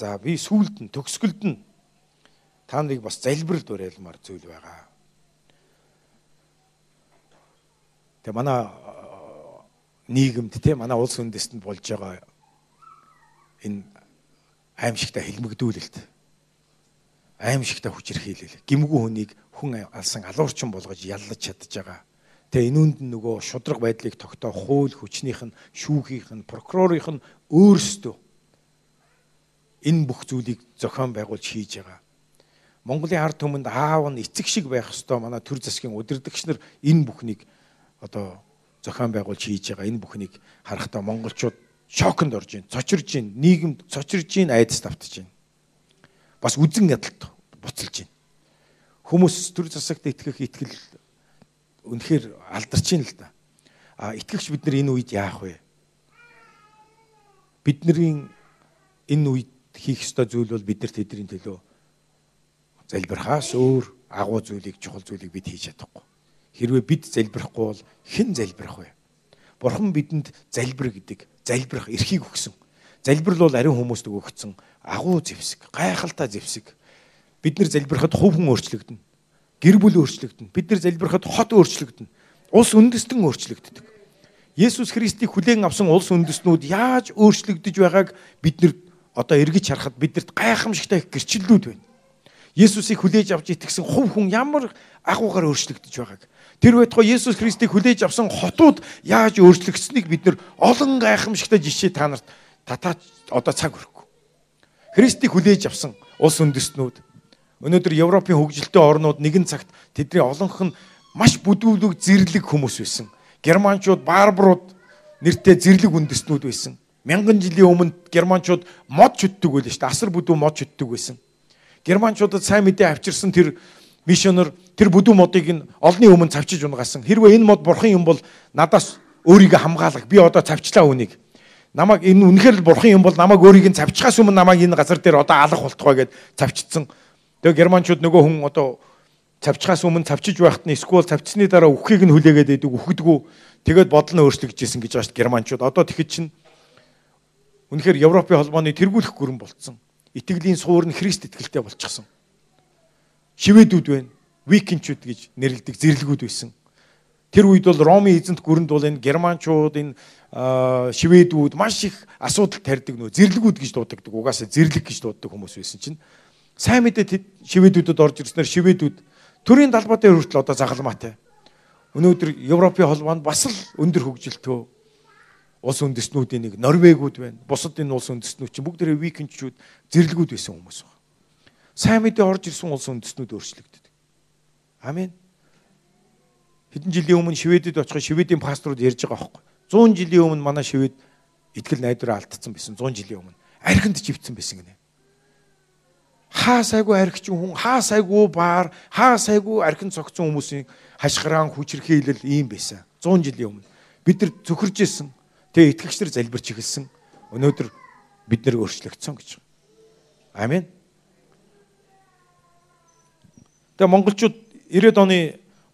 За би сүүлд нь төгсгөлд нь та нарыг бас залбирал дуурайлмаар зүйл байгаа. Тэгээ манай нийгэмд те манай улс үндэстэнд болж байгаа энэ аимшигтай хэлмэгдүүлэлт аимшигтай хүчирхийлэл гимгүү хүнийг хүн алсан алуурчин болгож яллаж чадж байгаа. Тэгээ энэ үнд нөгөө шудраг байдлыг тогтоох хууль хүчнийх нь шүүхийнх нь прокурорынх нь өөрсдөө энэ бүх зүйлийг зохион байгуулж хийж байгаа. Монголын ард түмэнд аав нь эцэг шиг байх ёстой манай төр засгийн удирдагч нар энэ бүхнийг одоо зохион байгуулж хийж байгаа. Энэ бүхнийг харахтаа монголчууд шоконд орж байна. Цочирж байна. Нийгэмд цочирж байна, айдас давтаж байна. Бас үзэн ядалт буцалж байна. Хүмүүс төр засагт итгэх итгэл үнэхээр алдарч байна л да. А итгэгч бид нар энэ үед яах вэ? Бидний энэ үед хийх ёстой зүйл бол бид нар тэдний төлөө залбирхаас өөр агуу зүйлийг чухал зүйлийг бид хийж чадахгүй. Хэрвээ бид залбирахгүй бол хэн залбирах вэ? Бурхан бидэнд залбир гэдэг, залбирах эрхийг өгсөн. Залбирал бол ариун хүмүүст өгөгдсөн агуу зэвсэг, гайхалтай зэвсэг. Бид нар залбирахад хувь хүн өөрчлөгдөнө. Гэр бүл өөрчлөгдөнө. Бид нар залбирахад хот өөрчлөгдөнө. Улс үндэстэн өөрчлөгддөг. Есүс Христийг хүлээн авсан улс үндэстнүүд яаж өөрчлөгдөж байгааг бид нар одоо эргэж харахад бидэрт гайхамшигтай гэрчлэлүүд байна. Есүсийг хүлээж авч итгэсэн хувь хүн ямар агуугаар өөрчлөгдөж байгааг. Тэр байтугай Есүс Христийг хүлээж авсан хотууд яаж өөрчлөгдсөнийг бид нар олон гайхамшигтай жишээ та нарт татаач одоо цаг өрөхгүй. Христийг хүлээж авсан улс үндэстнүүд өнөөдөр Европын хөгжилтэй орнууд нэгэн цагт тэдний олонх нь маш бүдүүлэг зэрлэг хүмүүс байсан. Германчууд, барбарууд нэртэй зэрлэг үндэстнүүд байсан. Мянган жилийн өмнө германчууд мод чөтдөг байлаа шүү дээ. Асар бүдүү мод чөтдөг байсан. Германчуудад сайн мэдээ авчирсан тэр мишонер тэр бүдүү модыг нь олны өмнө цавчиж унгасан. Хэрвээ энэ мод бурхан юм бол надаас өөрийгөө хамгаалах. Би одоо цавчлаа үнийг. Намайг энэ үнэхээр л бурхан юм бол намайг өөрийг нь цавчхаас өмнө намайг энэ газар дээр одоо алах болтугай гэд цавчдсан. Тэгээ германчууд нөгөө хүн одоо цавчхаас өмнө цавчиж байхад нь эсвэл цавчсны дараа үххийг нь хүлээгээд идэг үхэдгүү тэгээд бодол нь өөрчлөгдөжсэн гэж байна германчууд. Одоо тэгэхэд чинь үнэхээр Европын холбооны тэргүүлэх гүрэн болцсон итгэлийн суур нь Христ итгэлтэй болчихсон. Шивэдүүд байна. Викинчүүд гэж нэрлэдэг зэрлэгүүд байсан. Тэр үед бол Ромын эзэнт гүрэнд бол энэ германчууд энэ шивэдүүд маш их асуудал тарьдаг нөө зэрлэгүүд гэж дуудагддаг. Угаасаа зэрлэг гэж дууддаг хүмүүс байсан чинь сайн мэдээ шивэдүүдэд орж ирснээр шивэдүүд төрийн далбаатай хүртэл одоо загалмаатай. Өнөөдөр Европын холбоонд бас л өндөр хөгжилтөө улс үндэстнүүдийн нэг Норвегиуд байна. Бусад энэ улс үндэстнүүд чинь бүгдээрээ викингчүүд зэрлэгүүд байсан хүмүүс байна. Сайн мэдээ орж ирсэн улс үндэстнүүд өөрчлөгдөд. Амен. Хэдэн жилийн өмнө Шведэд очиход Шведийн пасторууд ярьж байгаа байхгүй. 100 жилийн өмнө манай Швед итгэл найдвараа алдсан байсан 100 жилийн өмнө. Архинд живцсэн байсан гинэ. Хаа сайгүй архичин хүн, хаа сайгүй баар, хаа сайгүй архин цогцсон хүмүүсийн хашгираан хүчрхийлэл ийм байсан. 100 жилийн өмнө бид нар цөхөрж исэн Тэгээ итгэгчдэр залбирч эхэлсэн. Өнөөдөр бид нэр өөрчлөгдсөн гэж. Амен. Тэгээ монголчууд 90-ад оны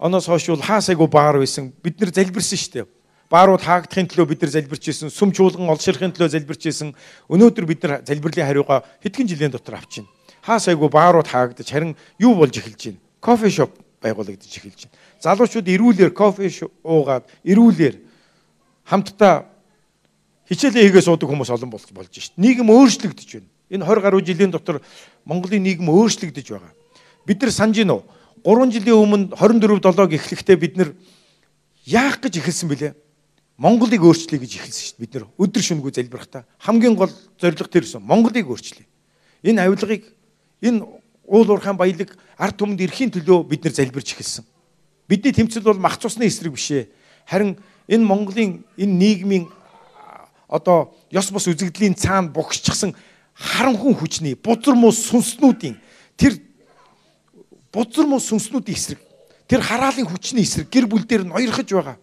оноос хойш бол хаасайгу баар байсан. Бид нэр залбирсан шүү дээ. Баарууд хаагдахын төлөө бид нар залбирч исэн. Сүм чуулган олширхын төлөө залбирч исэн. Өнөөдөр бид нар залбирлын хариугаа хэдхэн жилийн дотор авч байна. Хаасайгу баарууд хаагдаж харин юу болж эхэлж байна? Кофе шоп байгуулагдаж эхэлж байна. Залуучууд эрүүлэр кофе уугаад эрүүлэр хамтдаа хичээлээ хийгээ суудаг хүмүүс олон болж болж шít. Нийгэм өөрчлөгдөж байна. Энэ 20 гаруй жилийн дотор Монголын нийгэм өөрчлөгдөж байгаа. Бид нар санаж гинөө 3 жилийн өмнө 24 7-г эхлэхдээ бид нар яах гэж эхэлсэн бэлээ? Монголыг өөрчлөе гэж эхэлсэн шүү дээ. Бид нар өдөр шөнөгүй залбирахтаа хамгийн гол зорилго тэр байсан. Монголыг өөрчлөе. Энэ авилгыг энэ уул уурхайн баялаг ард түмэнд ирэхийн төлөө бид нар залбирч эхэлсэн. Бидний тэмцэл бол мах цусны эсрэг биш ээ. Харин энэ Монголын энэ нийгмийн одоо ёс бус үзэгдлийн цаана богсчихсан харанхуй хүчний бузар муу сүнснүүдийн тэр бузар муу сүнснүүдийн эсрэг тэр хараалын хүчний эсрэг гэр бүл дээр ноёрхож байгаа.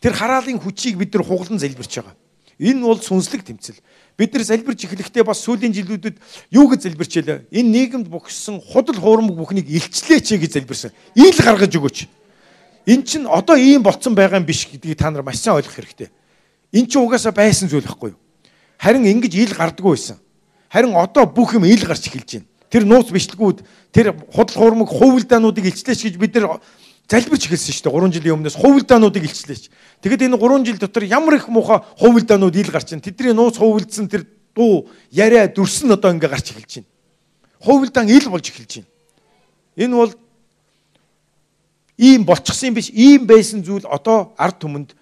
Тэр хараалын хүчийг бид нар хуглан залбирч байгаа. Энэ бол сүнслэг тэмцэл. Бид нар залбирч эхлэхдээ бас сүүлийн жилүүдэд юу гэж залбирчээлээ? Энэ нийгэмд богссон худал хуурмаг бүхнийг илчлээч гэж залбирсан. Ил гаргаж өгөөч. Эн чинь одоо ийм болцсон байгаа юм биш гэдгийг та нар маш сайн ойлгох хэрэгтэй. Эн чинь угаасаа байсан зүйл байхгүй юу? Харин ингэж ил гардггүй байсан. Харин одоо бүх юм ил гарч эхэлж байна. Тэр нууц бичлгүүд, тэр худал хуурмаг хувилдаануудыг илчлээч гэж бид нар залбирч эхэлсэн шүү дээ. 3 жилийн өмнөөс хувилдаануудыг илчлээч. Тэгэхэд энэ 3 жил дотор ямар их муухай хувилдаанууд ил гарч байна. Тэдний нууц хувилдсан тэр дуу, яриа, дүрсэн одоо ингээ гарч эхэлж байна. Хувилдаан ил болж эхэлж байна. Энэ бол ийм болчихсон юм биш, ийм байсан зүйл одоо ард түмэнд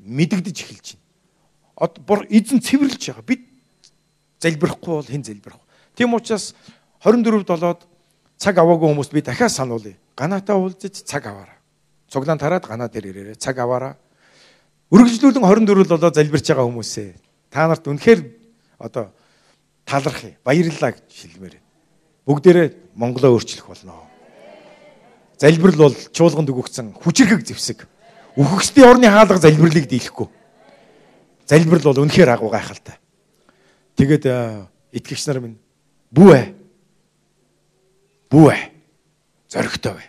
мэдэгдэж эхэлж байна. Эзэн цэвэрлж байгаа. Бид залбирахгүй бол хэн залбирах вэ? Тийм учраас 24-д болоод цаг аваагүй хүмүүст би дахиад сануулъя. Ганаатаа уулзаж цаг аваарай. Цуглаан тараад ганаа дээр ирээрэй. Цаг аваарай. Үргэлжлүүлэн 24-д болоод залбирч байгаа хүмүүсээ та нарт үнэхээр одоо талархъя. Баярлалаа гэж хэлмээр. Бүгдээрээ Монголоо өөрчлөх болно. Залбирал бол чуулганд өгөгдсөн хүчрхэг зэвсэг. Үхэгчдийн орны хаалга залбирлыг дийлэхгүй. Залбирал бол үнэхээр агуу гайхалтай. Тэгээд итгэгч нар минь бүү бүү зоригтой бай.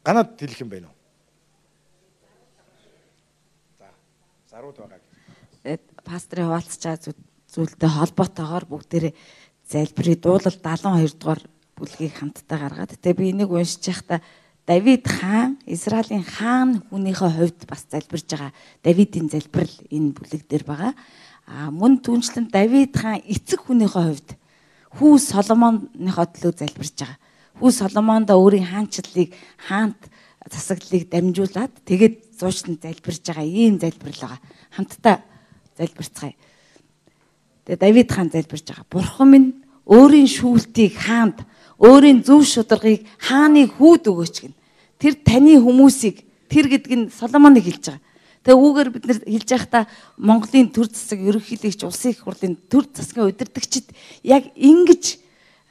Ганаад хэлэх юм байна уу? За, зарууд байгаа. Пастрын хуваалцж байгаа зүйлтэй холбоотойгоор бүгдээрээ залбирыг дуулал 72 дугаар бүлгийг хамтдаа гаргаад тэгээ би энийг уншиж байхдаа Давид хаан Израилийн хаан хүнийхээ хувьд бас залбирж байгаа. Давидын залбирал энэ бүлэг дээр байгаа. А мөн түнчлэн Давид хаан эцэг хүнийхээ хувьд хүү Соломоныхоо төлөө залбирж байгаа. Хүү Соломондоо өөрийн хаанчлалыг хаант засаглалыг дамжуулаад тэгээд зуучлан залбирж байгаа ийм залбирал байгаа. Хамтдаа залбирцгаая. Тэгээд Давид хаан залбирж байгаа. Бурхан минь өөрийн шүүлтийг хаанд өөрийн зөв шударгыг хааны хүүд өгөөч гин. Тэр таны хүмүүсийг тэр гэдэг нь Соломоныг хэлж байгаа. Тэгээ үүгээр бид нэр хэлж байхдаа Монголын төр засаг ерөнхийлөгч улсын их хурлын төр засгийн удирдагчид яг ингэж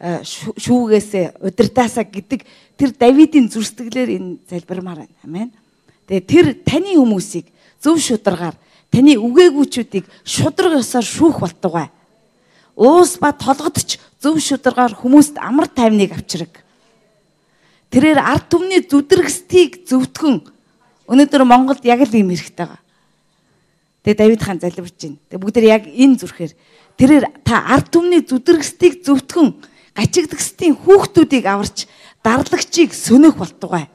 э, шүүгээсээ удирдаасаа гэдэг тэр Давидын зүрстгэлээр энэ залбирмаар байна. Амен. Тэгээ тэр таны хүмүүсийг зөв шударгаар таны үгээгүүчүүдийг шудраг ёсоор шүүх болтугай. Уус ба толгодч зөв шударгаар хүмүүст амар тайвныг авчраг. Тэрээр ард түмний зүдрэгстийг зөвтгөн Өнөөдөр Монголд яг л ийм хэрэгтэй байгаа. Тэгээ Давид хаан залбирч байна. Тэгээ бүгд яг энэ зүрхээр тэрээр та ард түмний зүдрэгстийг зөвтгөн гачигдгстийн хүүхдүүдийг аварч дарлагчийг сөнөх болтугай.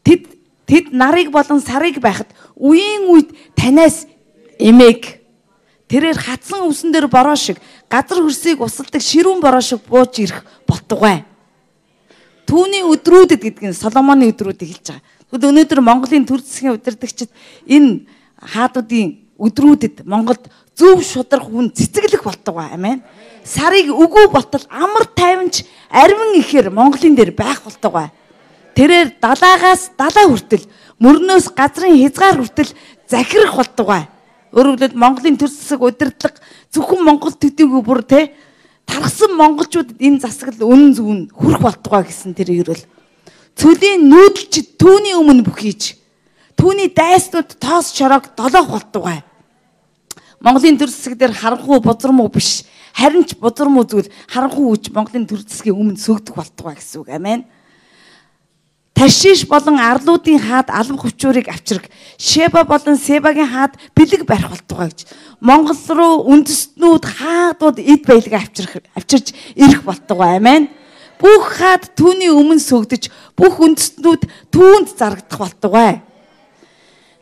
Тэд тэд нарыг болон сарыг байхад үеийн үед танаас эмээг тэрээр хатсан өвсөн дээр бороо шиг газар хөрсийг усалдаг ширүүн бороо шиг бууж ирэх болтугай. Түүний өдрүүдэд гэдэг нь Соломоны өдрүүдийг хэлж байгаа. Тэгвэл өнөөдөр Монголын төр засгийн удирдагчид энэ хаадуудын өдрүүдэд Монголд зөв шудрах хүн цэцэглэх болтугай амин. Сарыг үгүй болтол амар тайванч арвин ихээр Монголын дээр байх болтугай. Тэрээр далаагаас далаа хүртэл мөрнөөс газрын хязгаар хүртэл захирах болтугай. Өөрөөр хэлбэл Монголын төр засаг удирдлага зөвхөн Монгол төдийгүй бүр те тархсан монголчууд энэ засаглал үнэн зөвн хүрх болтугай гэсэн тэр ирвэл Цөлийн нүүдэлч түүний өмнө бүхийж түүний дайснууд тоос чорог долоох болтугай. Монголын төр засаг дээр харанхуй бузармуу биш харин ч бузармуу зүйл харанхуй үж Монголын төр засгийн өмнө сөгдөх болтугай гэсэн үг. Амен. Таршиш болон арлуудын хаад албах хүчүүрийг авчраг. Шеба болон Себагийн хаад бэлэг барих болтугай гэж. Монгол руу үндэстнүүд хаадууд эд баялаг авчрах авчирч ирэх болтугай. Амен бүх хаад түүний өмнө сөгдөж бүх үндэстнүүд түүнд зарагдах болтугай.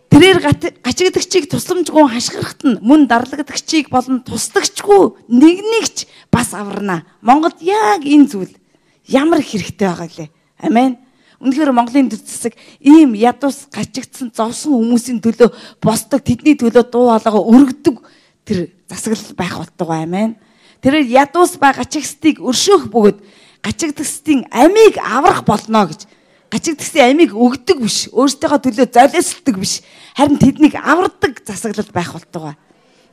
Тэрээр гачигдагчийг тусламжгүй хашгирахт нь мөн дарлагдагчийг болон тусдагчгүй нэг нэгч бас аварна. Монголд яг энэ зүйл ямар хэрэгтэй байгаа лээ. Амен. Үнэхээр Монголын төр засаг ийм ядус гачигдсан зовсон хүмүүсийн төлөө босдог тэдний төлөө дуу хоолойгоо өргөдөг тэр засаглал байх болтугай амен. Тэрээр ядус ба гачигстыг өршөөх бөгөөд гачигдсдийн амийг аврах болно гэж гачигдсдийн амийг өгдөг биш өөртөөгөө төлөө золиослдог биш харин тэднийг авардаг засаглал байх болтугай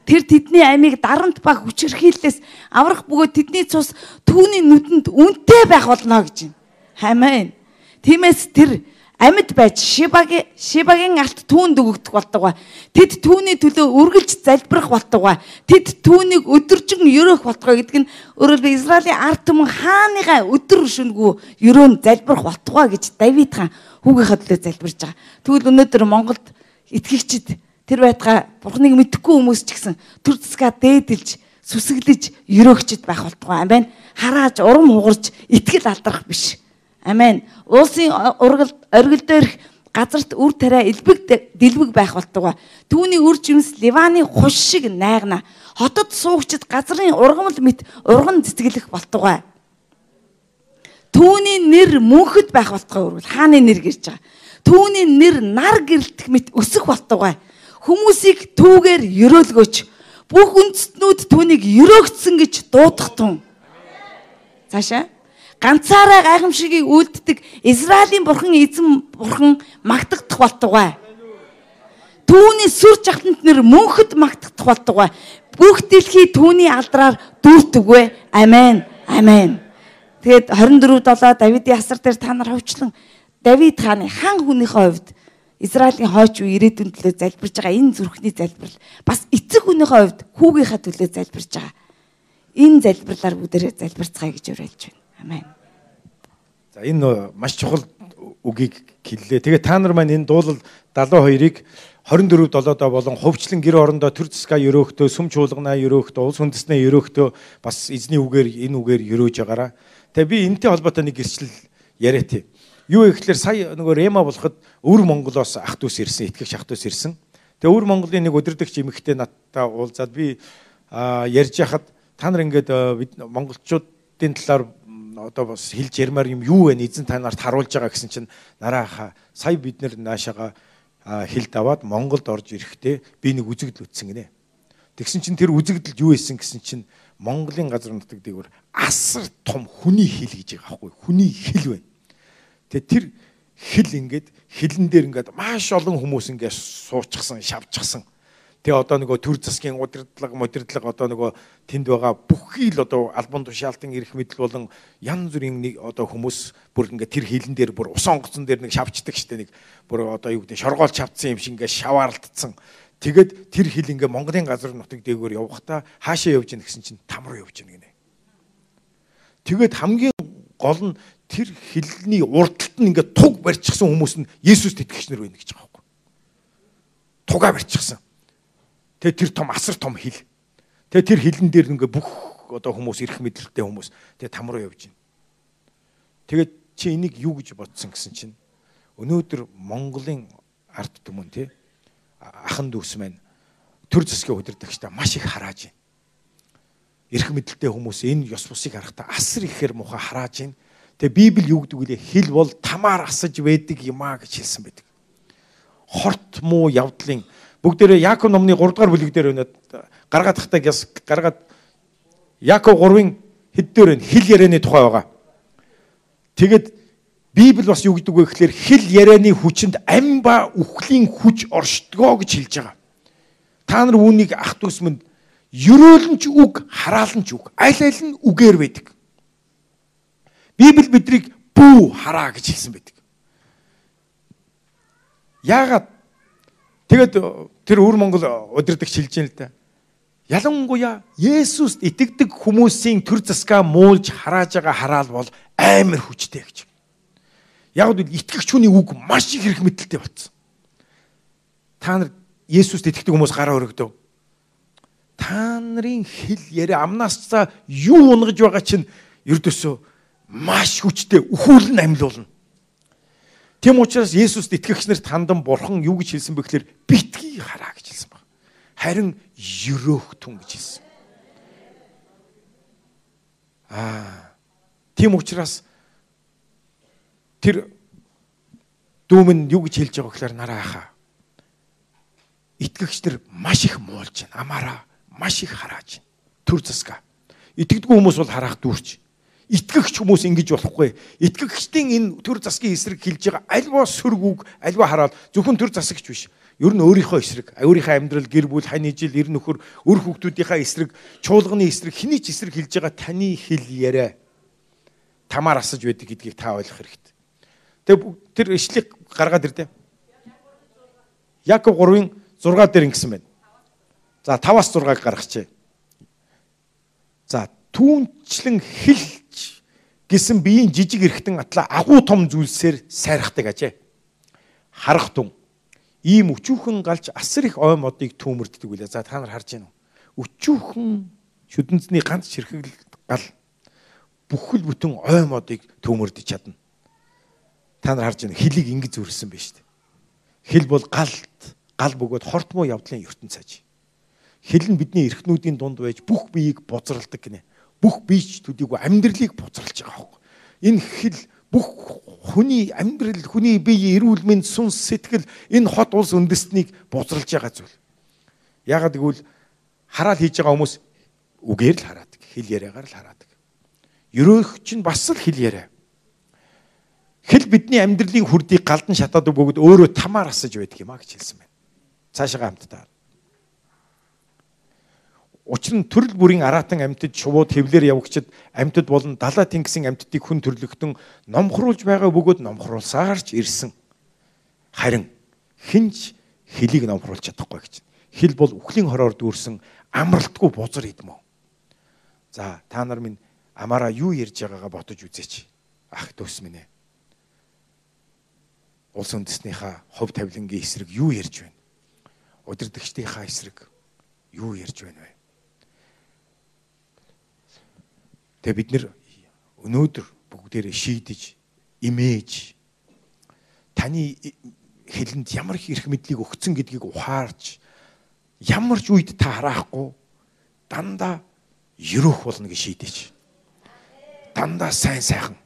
тэр тэдний амийг дарамт ба хүчирхийллээс аврах бөгөөд тэдний цус түүний нүдэнд үнэтэй байх болно гэж юм. Амен. Тиймээс тэр амьд байж Шибагийн Шибагийн алт түүнд өгөгдөх болтугай. Тэд түүний төлөө үргэлж залбирах болтугай. Тэд түүнийг өдөржин ерөөх болтугай гэдэг нь өөрөлдөө Израилийн ард түмэн хааныгаа өдөр шөнөгүй ерөөн залбирах болтугай гэж Давид хаан хүүгийнхээ төлөө залбирж байгаа. Тэгвэл өнөөдөр Монголд итгэгчид тэр байтгаа Бурхныг мэдхгүй хүмүүс ч гэсэн төр засгаа дээдэлж сүсэглэж өрөөгчд байх болтугай. Амен. Харааж урам хугарч итгэл алдрах биш. Амен. Уусын ургал оргил дээрх газарт үр тариа элбэг дэлбэг байх болтугай. Түүний үр жимс Ливаны хуш шиг найгна. Хотод суугчд газрын ургамал мэт урган цэцгэлэх болтугай. Түүний нэр мөнхөд байх болтугай үргэл хааны нэр гэрж байгаа. Түүний нэр нар гэрэлтэх мэт өсөх болтугай. Хүмүүсийг түүгээр өрөөлгөөч. Бүх үндэстнүүд түүнийг өрөөгдсөн гэж дуудах тун. Цаашаа ганцаараа гайхамшигыг үлддэг Израилийн бурхан эзэн бурхан магтагдах болтугай. Түүний сүр жахтанд нэр мөнхөд магтагдах болтугай. Бүх дэлхий түүний алдраар дүүртэгвэ. Амен. Амен. Тэгээд 24-7 Давидын асар дээр та нар хөвчлэн Давид хааны хан хүнийхээ хувьд Израилийн хойч үе ирээдүйн төлөө залбирж байгаа энэ зүрхний залбирал бас эцэг хүнийхээ хувьд хүүгийнхаа төлөө залбирж байгаа. Энэ залбирлаар бүгдээрээ залбирцгаая гэж уриалж байна. Амен. За энэ маш чухал үгийг хэллээ. Тэгээ та нар маань энэ дуулал 72-ыг 24 7-доо болон хувьчлан гэр орондоо төр засгаа өрөөхтөө, сүм чуулганаа өрөөхтөө, улс үндэснээ өрөөхтөө бас эзний үгээр энэ үгээр өрөөж байгаараа. Тэгээ би энэтэй холбоотой нэг гэрчлэл яриа тий. Юу ихлээр сая нөгөө Рема болоход өвөр Монголоос ах дүүс ирсэн, итгэгч ах дүүс ирсэн. Тэгээ өвөр Монголын нэг өдөрдөгч эмэгтэй надтай уулзаад би ярьж яхад та нар ингээд монголчуудын талаар одоо бас хэлж ярмаар юм юу вэ эзэн та нарт харуулж байгаа гэсэн чинь нарааха сая бид нэр наашаага хэл даваад Монголд орж ирэхдээ би нэг үзэгдэл үтсэн гинэ. Тэгсэн чинь тэр үзэгдэлд юу исэн гэсэн чинь Монголын газар нутаг дээгүүр асар том хүний хэл гэж байгаа байхгүй хүний хэл байна. Тэгээ тэр хэл ингээд хилэн дээр ингээд маш олон хүмүүс ингээд суучихсан, шавчихсан. Тэгээ одоо нөгөө төр засгийн удирдлага, модирдлага одоо нөгөө тэнд байгаа бүхий л одоо албан тушаалтан ирэх мэдл болон янз бүрийн нэг одоо хүмүүс бүр ингээ тэр хилэн дээр бүр ус онгоцон дээр нэг шавчдаг штэ нэг бүр одоо юу гэдэг шоргоол чавцсан юм шиг ингээ шаваарлдсан. Тэгээд тэр хил ингээ Монголын газар нутаг дээгүүр явхдаа хаашаа явж гин гэсэн чинь там руу явж гин гинэ. Тэгээд хамгийн гол нь тэр хилний урдталт нь ингээ туг барьчихсан хүмүүс нь Есүст итгэгч нар байна гэж байгаа байхгүй. Тугаа барьчихсан. Тэгээ тэр том асар том хил. Тэгээ тэр хилэн дээр ингээ бүх одоо хүмүүс ирэх мэдлэлтэй хүмүүс тэгээ там руу явж байна. Тэгээд чи энийг юу гэж бодсон гэсэн чинь өнөөдөр Монголын ард түмэн тий ахан дүүс маань төр засгийн удирдагчтай маш их харааж байна. Ирэх мэдлэлтэй хүмүүс энэ ёс бусыг харахтаа асар ихээр муха харааж байна. Тэгээ Библи юу гэдэг вэ? Хил бол тамаар асаж байдаг юм а гэж хэлсэн байдаг. Хорт муу явдлын бүгдээрээ Яаков номны 3 дугаар бүлэг дээр өнөд гаргаад тахтаа яс гаргаад Яаков 3-ын хэд дээр байна хил ярианы тухай байгаа. Тэгэд Библи бас юу гэдэг вэ гэхээр хил ярианы хүчинд ам ба үхлийн хүч оршдгоо гэж хэлж байгаа. Та нар үүнийг ах дүүсмэнд ерөөлөн ч үг, хараалан ч үг, аль аль нь үгээр байдаг. Библи бидрийг бүү хараа гэж хэлсэн байдаг. Яагаад Тэгээд тэр өвөр Монгол удирдахч хэлж юм л да. Ялангуяа Есүст итгэдэг хүмүүсийн төр засгаа муулж харааж байгаа хараал бол амар хүчтэй гэж. Яг л итгэгч хүний үг маш их хэрэг мэдлэлтэй болсон. Та нар Есүст итгэдэг хүмүүс гараа өргөдөө. Та нарын хэл яриа амнаас цаа юу унгаж байгаа чинь ердөөсөө маш хүчтэй өхүүлэн амьлуулна. Тэм учраас Есүст итгэгч нарт хандан бурхан юу гэж хэлсэн бэ гэхээр битгий хараа гэж хэлсэн баг. Харин ерөөх түн гэж хэлсэн. Аа. Тэм учраас тэр дүүмэн юу гэж хэлж байгаа гэхээр нараа хаа. Итгэгч нар маш их муулж байна. Амаараа маш их харааж байна. Төр засга. Итгэдэггүй хүмүүс бол хараах дүүрч итгэгч хүмүүс ингэж болохгүй. Итгэгчдийн энэ төр засгийн эсрэг хэлж байгаа альва сүрг үг, альва хараал зөвхөн төр засагч биш. Ер нь өөрийнхөө эсрэг, өөрийнхөө амьдрал, гэр бүл, хань ижил, эр нөхөр, өр хүүхдүүдийнхээ эсрэг, чуулганы эсрэг хэний ч эсрэг хэлж байгаа таны хэл яриа тамаар асаж байдаг гэдгийг та ойлгох хэрэгтэй. Тэгээ тэр ишлэг гаргаад ирдэ. Яков 3-ын 6 дээр ингэсэн байна. За 5-аас 6-ыг гаргачихъя. Түүнчлэн хэл гэсэн биеийн жижиг эрхтэн атла агуу том зүйлсээр сайрахдаг ажээ. Харах тун ийм өчүүхэн галж асар их ой модыг түүмэрддэг үлээ. За та нар харж байна уу? Өчүүхэн шүдэнцний ганц ширхэг гал бүхэл бүтэн ой модыг төмөрдөж чадна. Та нар харж байна хилийг ингэж зүрсэн байна шүү дээ. Хил бол галт гал бөгөөд хортмоо явдлын ертөнц цааж. Хил нь бидний эрхнүүдийн дунд байж бүх биеийг бузралдаг гинэ. Бүх биеч төдийгүй амьдралыг бузралж байгаа хөөе. Энэ хил бүх хүний амьдрал, хүний бие, эрүүл мэнд, сүнс, сэтгэл энэ хот улс үндэстнийг бузралж байгаа зүйл. Яагаад гэвэл хараал хийж байгаа хүмүүс үгээр л хараадаг, хэл яриагаар л хараадаг. Ерөөх чинь бас л хэл яриа. Хэл бидний амьдралын хүрдийг галдан шатаадаг бөгөөд өөрөө тамаар асаж байдаг юм а гэж хэлсэн байна. Цаашаа хамтдаа. Учир нь төрөл бүрийн аратан амьтад шувууд хэвлэр явагчид амьтад болон далаа тэнгисийн амьтдыг хүн төрлөختөн номхруулж байгаа бөгөөд номхруулсаарч ирсэн. Харин хинч хэлийг номхруулж чадахгүй гэж. Хэл бол үхлийн хороор дүүрсэн амралтгүй бузар идмөө. За та нар минь амаараа юу ярьж байгаагаа бодож үзээч. Ах дүүс минь ээ. Улс үндэснийхаа хов тавилангийн эсрэг юу ярьж байна? Удирдагчдийнхаа эсрэг юу ярьж байна вэ? Тэгээ бид нэр өнөөдөр бүгдээрээ шийдэж, имэж таны хэлэнд ямар их эрх мэдлийг өгцөн гэдгийг ухаарч ямар ч үед та хараахгүй дандаа ерөөх болно гэж шийдэж. Дандаа сайн сайхан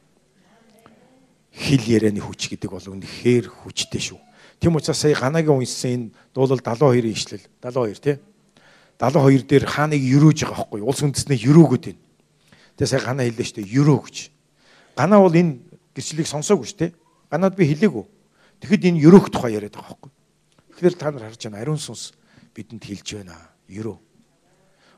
хэл ярианы хүч гэдэг бол үнэхээр хүчтэй шүү. Тэм учраас сая ганагийн уншсан энэ дуулал 72-ийн ишлэл 72 тий 72 дээр хааныг юрөөж байгаа байхгүй улс үндэснээ юрөөгöd байна. Тэгээ сая ганаа хэллээ шүү дээ. Ерөө гэж. Ганаа бол энэ гэрчлэлийг сонсоогүй шүү дээ. Ганаад би хэлээгүй. Тэгэхэд энэ ерөөх тухай яриад байгаа байхгүй. Тэгэхээр та нар харж байна. Ариун сүнс бидэнд хэлж байна. Ерөө.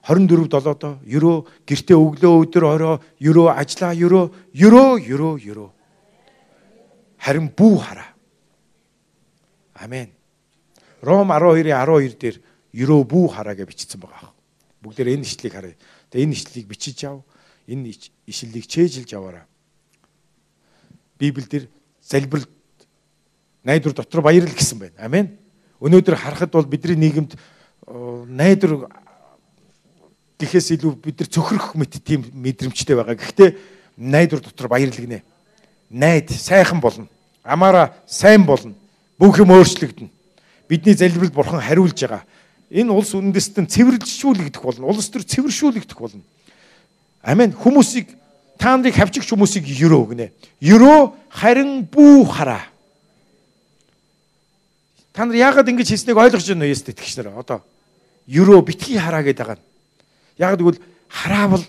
24 долоодоо ерөө гэртээ өглөө өдөр орой ерөө ажиллаа ерөө ерөө ерөө ерөө харин бүү хараа. Амен. Ром 12-ийн 12 дээр ерөө бүү хараа гэж бичсэн байгаа. Бүгдээр энэ ишлэлийг харъя. Тэгээ энэ ишлэлийг бичиж ав энэ ишлэлийг чэйжилж аваарай. Библиэлд залбирал найдвар дотор баярл гэсэн байна. Амен. Өнөөдөр харахад бол бидний нийгэмд найдвар гэхээс илүү бид нар цөхрөх мэт тийм мэдрэмжтэй байгаа. Гэхдээ найдвар дотор баярл гинэ. Найд сайхан болно. Амаараа сайн болно. Бүх юм өөрчлөгдөнө. Бидний залбирал бурхан хариулж байгаа. Энэ улс үндэстэн цэвэрлжүүлэгдэх болно. Улс төр цэвэршүүлэгдэх болно. Амен. Хүмүүсийг та нарыг хавчигч хүмүүсийг ерөө гинэ. Ерөө харин бүү хараа. Та нар яагаад ингэж хийснийг ойлгож байна уу яст итгэгч нар одоо ерөө битгий хараа гэдэг байгаа. Яагаад гэвэл хараавал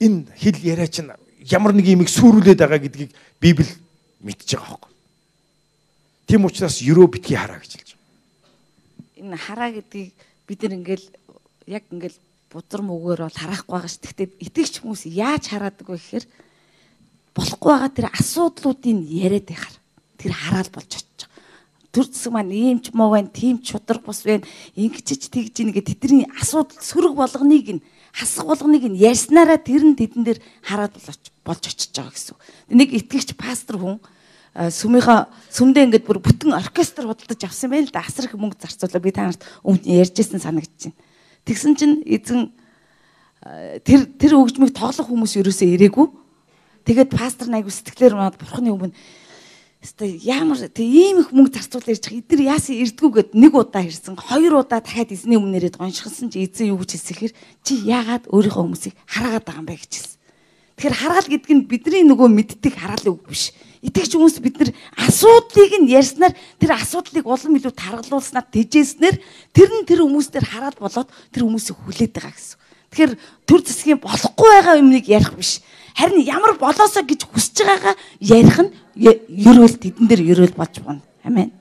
энэ хэл яриа чинь ямар нэг юмыг сүрүүлээд байгаа гэдгийг Библи мэдж байгаа хөөе. Тийм учраас ерөө битгий хараа гэж хэлж байна. Энэ хараа гэдгийг бид нар ингээл яг ингээл бузар мөгөөр бол харахгүй байгаа ш. Гэхдээ итгэгч хүмүүс яаж хараадаг вэ гэхээр болохгүй байгаа тэр асуудлуудыг яриад байхаар тэр хараал болж очиж байгаа. Төр зэсэг маань ийм ч муу байна, тийм ч шудраг бус байна. Ингэжч тэгж ийн гэдэг тэдний асуудал сөрөг болгоныг нь хасах болгоныг нь ярьснараа тэр нь тэдэн дээр хараад болж очиж байгаа гэсэн. Нэг итгэгч пастор хүн сүмийнхаа сүмдээ ингээд бүр бүтэн оркестр худалдаж авсан байл да асар их мөнгө зарцуулаа би та нарт өмнө ярьжсэн байна. Тэгсэн чинь эзэн тэр тэр өгжмийг тоглох хүмүүс ерөөсөө ирээгүй. Тэгээд пастор найгуу сэтгэлээр унаад бурхны өмнө Хэвээ ямар тэг ийм их мөнгө зарцуул ярьж байгаа. Эдгээр яасан ирдгүүгээд нэг удаа ирсэн. Хоёр удаа дахиад эзний өмнө нэрээд гоншихсан чи эзэн юу гэж хэлсэхэр чи яагаад өөрийнхөө хүмүүсийг хараагаад байгаа юм бэ гэж хэлсэн. Тэгэхээр хараал гэдэг нь бидний нөгөө мэддэг хараалын үг биш. Итгэж хүмүүс бид нар асуудлыг нь ярьснаар тэр асуудлыг улам илүү таргалуулснаар тэжээснээр тэр нь тэр хүмүүс дээр хараад болоод тэр хүмүүсийг хүлээд байгаа гэсэн. Тэгэхээр төр засгийн болохгүй байгаа юмныг ярих биш. Харин ямар болоосоо гэж хүсэж байгаагаа ярих нь ерөөл тэдэн дээр ерөөл болж байна. Амен.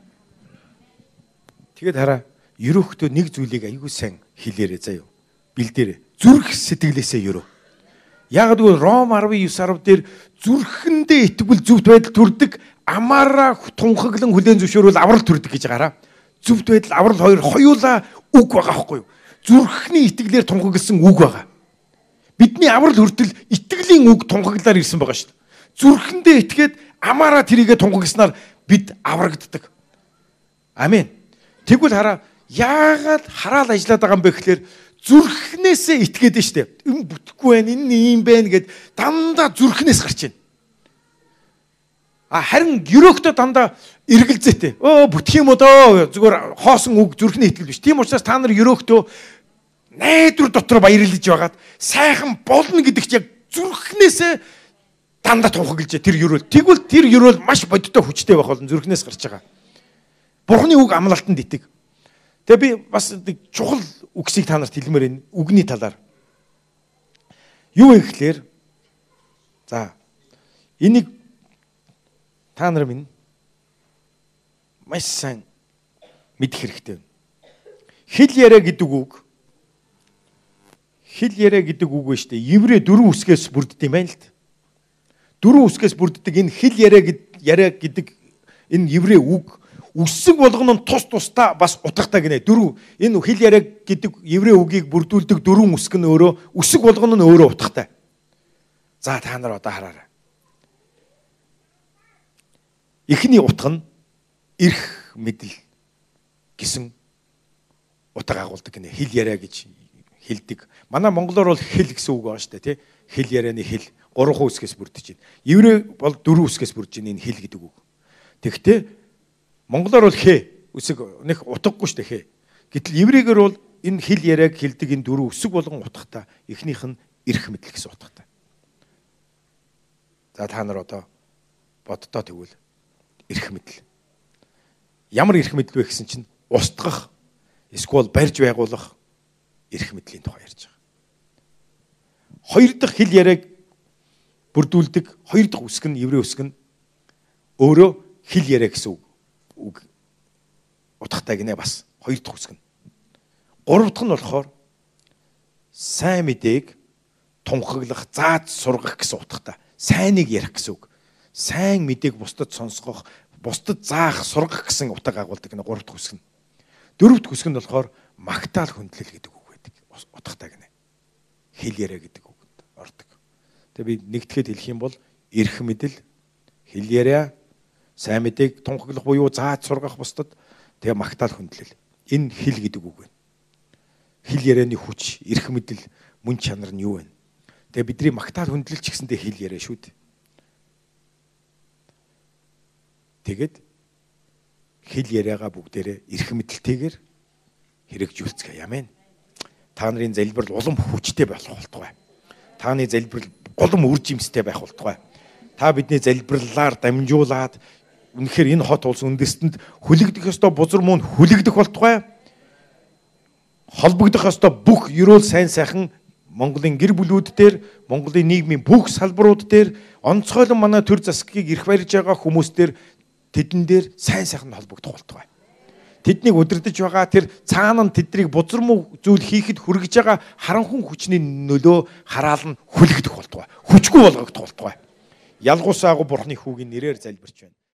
Тэгэд хараа ерөөхтөө нэг зүйлийг аягүй сайн хэлээрээ заяа. Бэлдээрээ. Зүрх сэтгэлээсээ ерөө. Яг гэвэл Ром 19 10 дээр зүрхэндээ итгэл зөвхт байдал төрдөг амаараа тунхаглан хүлэн зөвшөөрөл аврал төрдөг гэж гараа. Зөвхт байдал аврал хоёр хоёулаа үг байгаа байхгүй юу? Зүрхний итгэлээр тунхагласан үг байгаа. Бидний аврал хүртэл итгэлийн үг тунхаглаар ирсэн байгаа шүү дээ. Зүрхэндээ итгээд амаараа тэрийгэ тунхагснаар бид аврагддаг. Амен. Тэгвэл хараа яагаад хараал ажиллаад байгаа юм бэ гэхээр зүрхнээсээ итгээд нь штэ. Энэ бүтэхгүй байна, энэ ийм байна гэд дандаа зүрхнээс гарч байна. А харин ерөөхтөө дандаа эргэлзээтэй. Өө бүтэх юм уу дөө зүгээр хоосон үг зүрхний итгэл биш. Тийм учраас та нар ерөөхтөө найдвар дотор баярлаж байгаад сайхан болно гэдэг чинь яг зүрхнээсээ дандаа тунхаглаж тэр ерөөл. Тэгвэл тэр ерөөл маш бодиттой хүчтэй байх болно зүрхнээс гарч байгаа. Бурхны үг амлалтанд итэг. Тэгээ би бас нэг чухал үгсийг та нарт хэлмээр энэ үгний талаар. Юу вэ гэхээр за энийг та нар минь маш сайн мэдэх хэрэгтэй. Хил яриа гэдэг үг хил яриа гэдэг үг ба штэ. Еврей дөрвөн үсгээс бүрддэг юм байна л д. Дөрвөн үсгээс бүрддэг энэ хил яриа гэдэг яриа гэдэг энэ еврей үг үсэг болгоно нь тус тусдаа бас утгатай гинэ. Дөрөв энэ хэл яриа гэдэг еврей үгийг бүрдүүлдэг дөрвөн үсэг нь өөрөө үсэг болгоно нь өөрөө утгатай. За та нар одоо хараарай. Эхний утга нь эрх мэдэл гэсэн утга агуулдаг гинэ. Хэл яриа гэж хэлдэг. Манай монголоор бол хэл гэсэн үг байна шүү дээ, тий? Хэл ярианы хэл гурван үсгээс бүрдэж байна. Еврей бол дөрвөн үсгээс бүрдэж байна энэ хэл гэдэг үг. Тэгвэл Монголоор бол хэ үсэг нэг утгагүй шүү дээ хэ. Гэтэл еврейгээр бол энэ хэл яриаг хэлдэг энэ дөрөв үсэг болгон утгатай. Эхнийх нь эрх мэдэл гэсэн утгатай. За та нар одоо боддоо тэгвэл эрх мэдэл. Ямар эрх мэдэл вэ гэсэн чинь устгах эсвэл барьж байгуулах эрх мэдлийн тухай ярьж байгаа. Хоёр дахь хэл яриаг бүрдүүлдэг хоёр дахь үсэг нь еврей үсэг нь өөрөө хэл яриа гэсэн үг үг утгатай гинэ бас хоёр дахь үсгэн. Гурав дахь нь болохоор сайн мэдээг тунхаглах, зааж сургах гэсэн утгатай. Сайныг ярих гэсэн үг. Сайн мэдээг бусдад сонсгох, бусдад заах, сургах гэсэн утга агуулдаг гинэ гурав дахь үсгэн. Дөрөв дэх үсгэнд болохоор магтаал хүндлэл гэдэг үг байдаг. Утгатай гинэ. Хэл яриа гэдэг үгэнд ордог. Тэгээ би нэгтгэхэд хэлэх юм бол эрх мэдэл, хэл яриа, сайн мэдээг тунхаглах буюу зааж сургах бусдад тэгээ магтаал хүндлэл. Энэ хэл гэдэг үг байна. Хэл ярианы хүч, эрх мэдэл, мөн чанар нь юу вэ? Тэгээ бидний магтаал хүндлэл ч гэсэндээ хэл яриа шүү дээ. Тэгэд хэл яриагаа бүгдээрээ эрх мэдэлтэйгээр хэрэгжүүлцгээе. Амен. Та нарын залбирал улам хүчтэй болох болтугай. Тааны залбирал голом үр жимстэй байх болтугай. Та бидний залбирлаар дамжуулаад үнэхээр энэ хот улс үндэстэнд хүлэгдэх ёстой бузар мөн хүлэгдэх болтугай. Холбогдох ёстой бүх ерөөл сайн сайхан Монголын гэр бүлүүд дээр, Монголын нийгмийн бүх салбарууд дээр онцгойлон манай төр засгийг ирэх барьж байгаа хүмүүс дээр тэдэн дээр сайн сайхан холбогдох болтугай. Тэднийг удирдах байгаа тэр цаана нь тэднийг бузар муу зүйл хийхэд хүргэж байгаа харанхуй хүчний нөлөө хараал нь хүлэгдэх болтугай. Хүчгүй болгогдох болтугай. Ялгуусаагүй бурхны хүүгийн нэрээр залбирч байна.